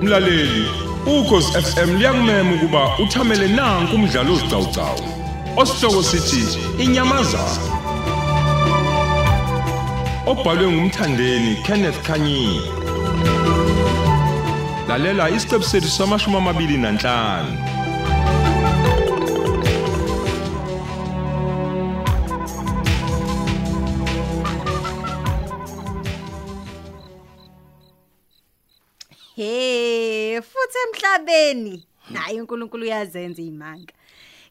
Mlaleli, ukhosi FM liyakumema ukuba uthamele nanku umdlalo ozicawucawu. Osihloko sithi inyamazana. Obhalwe ngumthandeni Kenneth Kanyini. Lalela isiqebu sethu samashumi amabili nanhlanu. He, futhi emhlabeni. Hayi uNkulunkulu uyazenza izimanga.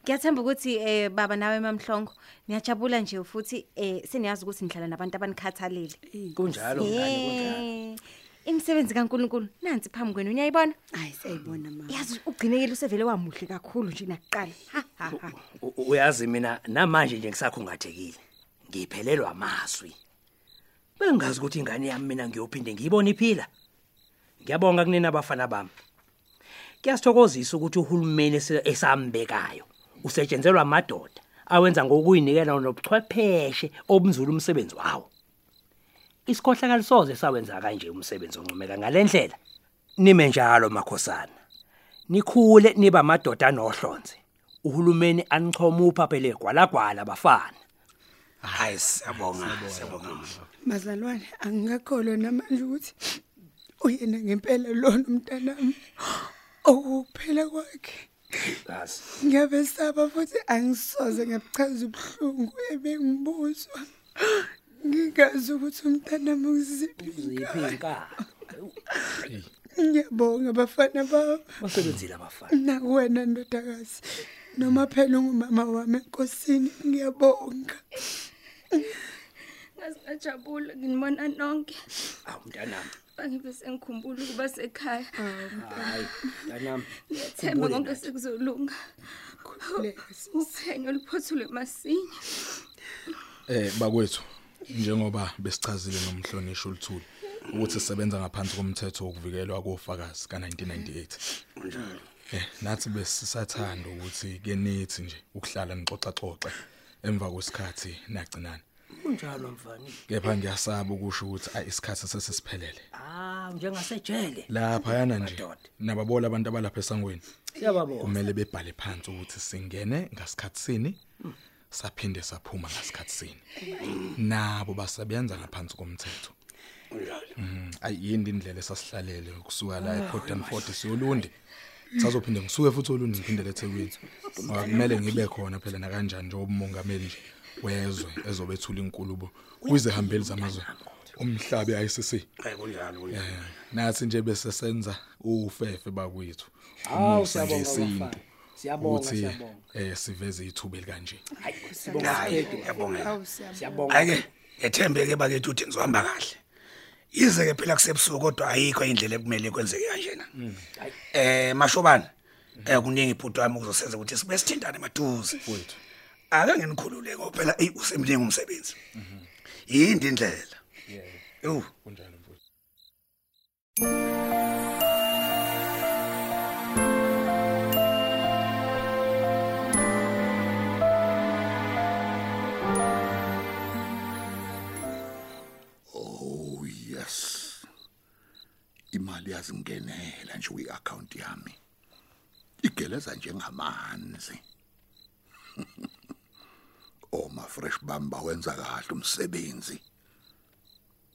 Ngiyathemba ukuthi eh baba nawe mamhlongo niyajabula nje futhi eh seniyazi ukuthi nihlala nabantu abanikhathalele. kunjalo ngani kunjalo imisebenzi kaNkulunkulu nansi phambi kwenu uyayibona? hayi siyayibona mama Yazi ugcinekile usevele wamuhle kakhulu nje nakuqala. Ha ha ha. U- u- uyazi mina namanje nje ngisakhungathekile ngiphelelwa amazwi bengazi ukuthi ingane yami mina ngiyophinde ngiyibone iphila ngiyabonga kunina abafana bami kuyasithokozisa ukuthi uhulumeni esambekayo usetshenzelwa amadoda awenza ngokuyinikela nobuchwepheshe obunzulu umsebenzi wawo isikhohlakalo soze sawenza kanje umsebenzi oncomeka ngalendlela nime njalo makhosana. Nikhule niba amadoda anohlonze uhulumeni anichoma uphaphele gwalagwala bafana. Hayi siyabonga siyabonga. Mazalwane angikakholwa namanje ukuthi uyena ngempela lona umntanami. Okuphela kwakhe. Yazi ngiyabesaba futhi angisoze ngabuchaza ubuhlungu ebengibuzwa. Ngingazi ukuthi umntanami uziphi ziphi inkaba ngiyabonga bafana baba basebenzile abafana nakuwena ndodakazi noma phela ungumama wami enkosini ngiyabonga Ngajabula nginibona nonke. awu mntanami Bangibe sengikhumbula ukuba sekhaya. hayi mntanami Themba konke sekuzolunga. Khululeka sisi. Uphenyo luphothule masinya. Eh bakwethu njengoba besichazile nomhlonishwa oluthuli ukuthi sisebenza ngaphansi komthetho wokuvikelwa kofakazi ka1998. Eh nathi besisathanda ukuthi ke nithi nje ukuhlala nixoxa xoxe emva kwesikhathi nagcinana. kunjalo mfana. Kepha ngiyasaba ukusho ukuthi ay isikhathi sesisiphelele. ah njengasejele. Lapha yana nje nababola abantu abalapha esangweni. Siyababona kumele bebhale phansi ukuthi singene ngasikhathi sini. Saphinde saphuma ngasikhathi sini. Nabo basebenza ngaphansi komthetho. Mhm ayiyindi indlela esasihlalele ukusuka la ePort and Fort siyolundi. Sazophinde ngisuke futhi olundi ngiphindele eThekwini. Ngoba kumele ngibe khona phela na kanjani nje umongameli nje wezwe ezobethula inkulubo kuzihambeli zamazwe. Umhlabe ICC. hayi kunjalo Eh, nathi nje bese senza ufefe bakwethu nje siyabonga. Siyabonga, eh siveze ithuba elikanje. Hayi sibonga siyabonga. siyabonga. ake ethembeke bakithi uthi ngizohamba kahle. Yize ke phela kusebusuku kodwa ayikho indlela ekumele kwenzeke kanjena eh mashobana eh kuningi ibhuti wami kuzosenza ukuthi sibe sithintane maduze. Mfowethu. ake nginikhululeke phela ey usemningi umsebenzi. Yindi indlela. Yo kunjalo mfowethu. Imali yazingenela nje kwi-account yami. Igeleza njengamanzi. Oh ma fresh bamba wenza kahle umsebenzi.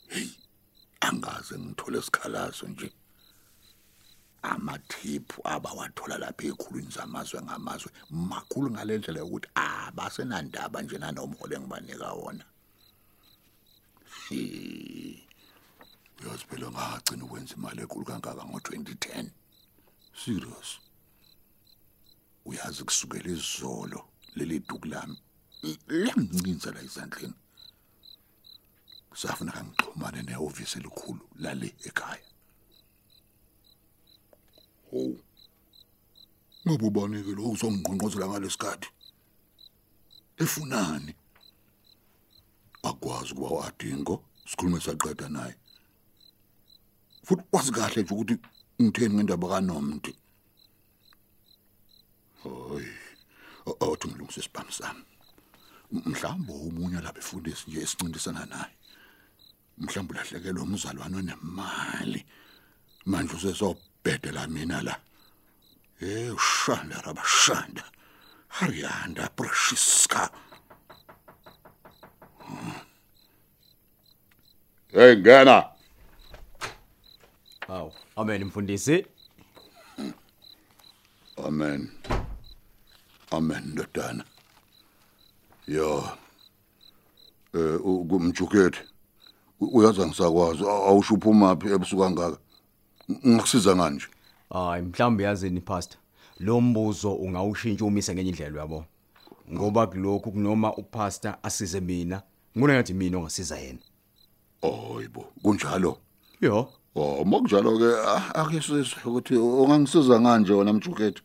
Hey, angaze ngithole isikhalazo nje. Amathiphu abawathola lapha ekhulwini zamazwe ngamazwe makhulu ngalendlela ukuthi abasenandaba nje nanomholo engibanika wona. Eh, uyazi phela ngagcina ukwenza imali enkulu kangaka ngo2010 serious? Uyazi kusukela izolo leli duku lami lamncinza la izandleni safuna ngixhumane nehhovisi elikhulu lale ekhaya. Oh ngobubani ke lo uzongqonqozela ngalesikhathi efunani? Akwazi ukuba wadingo sikhulume saqeda naye. Futhi wazi kahle nje ukuthi ngitheni ngendaba kaNomdi Hoy. Awuthi ngilungise isibhamu sami. Mhlawumbe umunye la befundisi nje esincintisana naye. Mhlawumbe ulahlekelwe umzalwane onemali. Manje usesobhedela mina la. Eh ushanda rabashanda. Hariyanda Prashiska. Hey ngena. Hawu, amen mfundisi. Amen. Amen ndodana. Yo. Eh kumjuketi. Uyaza ngisakwazi awusho uphuma phi ebusuku kangaka. Ngikusiza nganje. Hayi mhlawumbe yazini pastor. Lo mbuzo ungawushintsha umise ngenye indlela yabo. Ngoba kulokhu kunoma upastor asize mina, ngibona ngathi mina ongasiza yena. Hayibo, kunjalo. Yo, Oh, mokunjalo ke ake sizwe ukuthi ungangisiza kanje wena mjuketi.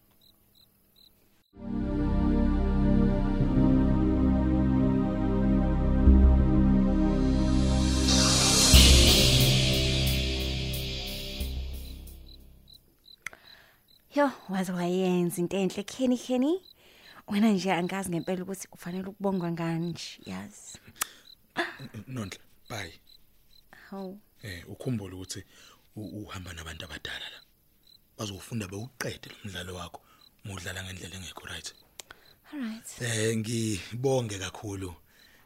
Yo, waze wayenza into enhle Kenny Kenny. Wena nje angazi ngempela ukuthi kufanele ukubongwa kanje, yazi. Nondla, bye. Haw. Eh ukhumbule ukuthi uhamba nabantu abadala la. Bazofunda bewuqede lo mdlalo wakho. Mudlala ngendlela engekho right. Alright. Eh ngibonge kakhulu.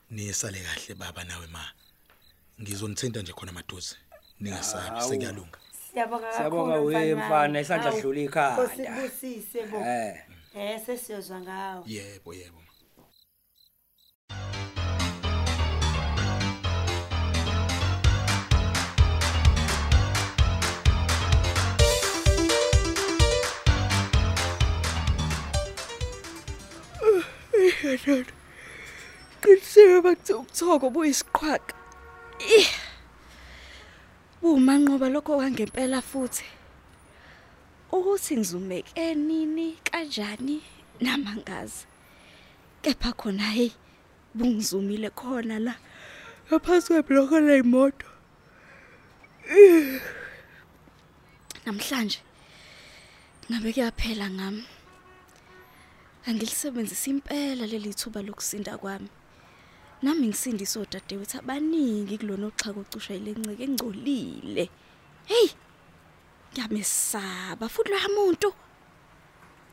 Nisale kahle baba nawe ma. Ngizonithinta nje khona maduze. Ningasabi sekuyalunga. Siyabonga kakhulu. Siyabonga we mfana isandla sidlula ikhanda. Nkosibusise bo. Eh. Eh sesiyozwa ngawo. Yebo yebo. Qiniseke bathi ubuthoko buyisiqhwaqa. Ih. Bumanqoba lokho kwangempela futhi. Ukuthi ngizumeke nini kanjani namangazi. Kepha khona hey bungizumile khona la. Ngaphansi kwebloko leyimoto. Ih. Namhlanje ngabe kuyaphela ngami. Angilisebenzisa impela leli thuba lokusinda kwami. Nami ngisindisa odadewethu abaningi kulona oxhaka ocusha ilenceke engcolile. Hey! Ngiyamesaba futhi lo muntu.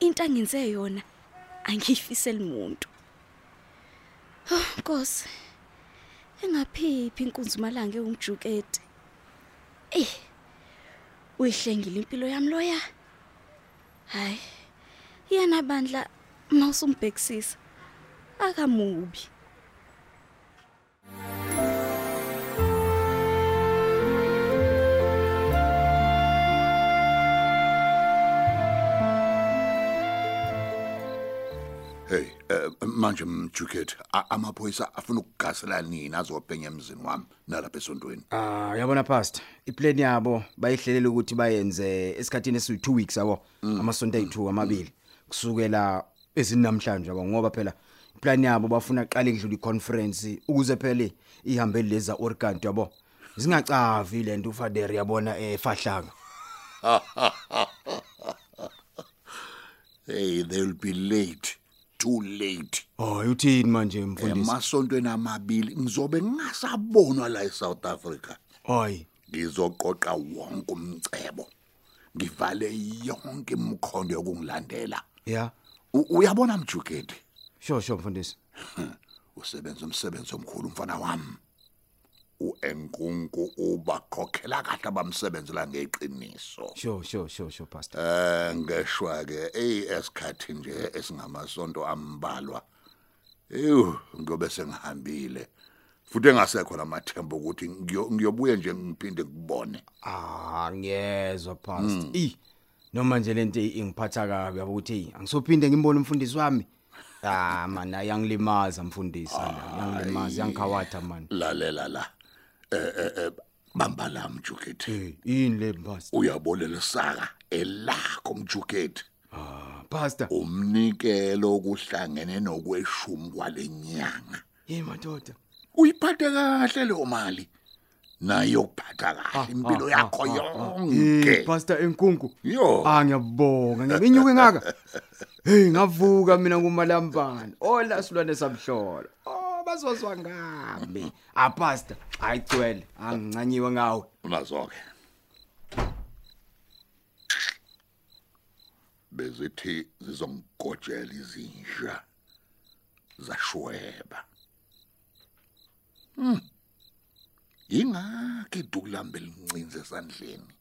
Into angenze yona angiyifiseli umuntu. Oh, Nkosi. Engaphiphi inkunzi malanga ewumjuketi. Eh. Uyihlengile impilo yami loya. Hayi. Yena bandla mawusumbhekisisa. Akamubi. Hey, eh, manje mjuketi amaphoyisa afuna ukugasela nini azobhenya emzini wami nalapha esontweni. ah yabona pastor, iplan yabo bayihlelela ukuthi bayenze esikhatini esi 2 weeks yabo. Amasonto ayi2 amabili. Kusukela ezinamhlanje yabo ngoba phela iplan yabo bafuna qale kudlula iconference ukuze phela ihambe leza Oregon yabo. Zingacavi lento uFader yabona efahlanga. Hey, they'll be late. Too late. Oh, uthini manje mfundisi? Emasontweni amabili ngizobe ngasabonwa la eSouth Africa. Hayi. Ngizoqoqa wonke umcebo. Ngivale yonke imkhondo yokungilandela. Yeah. Uyabona mjuketi? Sho sho mfundisi. usebenza umsebenzi omkhulu mfana wami uenkunku ubakhokhela kahle abamsebenzela ngeqiniso Sho sho sho sho pastor. eh ngeshwa ke ey esikhathi nje esingamasonto ambalwa eyu ngobe sengihambile futhi engasekho lamathemba ukuthi ngiyo- ngiyobuye nje ngiphinde ngibone Ah, ngiyezwa pastor. I noma nje lento ingiphatha kabi yabo ukuthi angisophinde ngimbone umfundisi wami. Ah man, ayangilimaza mfundisi la, yangilimaza, yangikhawatha man. lalela la eh eh eh, bamba la mjuketi Hey, yini le pastor? uyabolela saka elakho mjuketi Ah, pastor. umnikelo okuhlangene nokweshumi kwalenyanga Hey madoda. uyiphathe kahle leyo mali nayo ukuphatha kahle impilo yakho Hey, yonke. Pastor enkunku. yo. Ah, ngiyabonga. Ngiyabinyuka ngaka. hey ngavuka mina ngumalambane. Ola silwane samhlola. Oh bazozwa ngami. Ah pastor ayicwele angincanyiwe ngawe. Unazoke. Bezithi zizongigojela izinja zashweba. Hm ingakho idukulambe lincinze esandleni.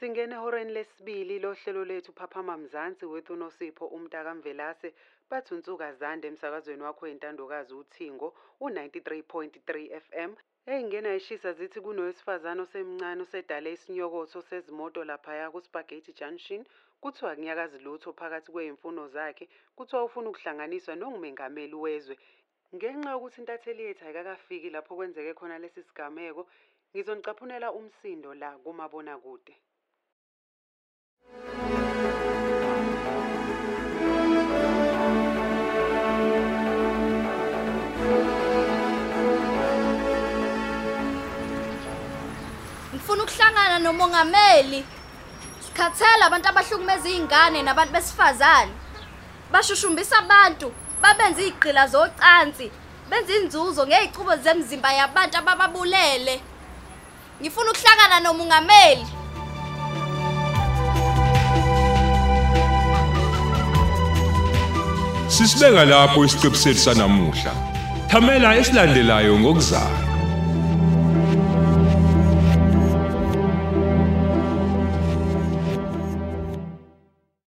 Singene ehoreni lesibili lohlelo lethu Phaphama Mzansi wethu uNosipho umntaka Mvelase bathi unsuka zande emsakazweni wakho wentandokazi uThingo u93.3 FM eyingena ishisa zithi kunowesifazana osemncane osedale isinyokotho sezimoto lapha ku Spaghetti Junction kuthiwa kunyakazi lutho phakathi kwezimfuno zakhe kuthiwa ufuna ukuhlanganiswa nokumengameli wezwe. Ngenxa yokuthi intatheli yethu ayikakafiki lapho kwenzeke khona lesi sigameko ngizonicaphunela umsindo la kumabona nomongameli. Sikhathela abantu abahlukumeza izingane nabantu besifazane. Bashushumbisa abantu, babenza izigqila zocansi, benza inzuzo ngezicubo zemzimba yabantu abababulele. Ngifuna ukuhlangana nomongameli. Sisibeka lapho isiqebu sethu sanamuhla. Thamela esilandelayo ngokuzayo.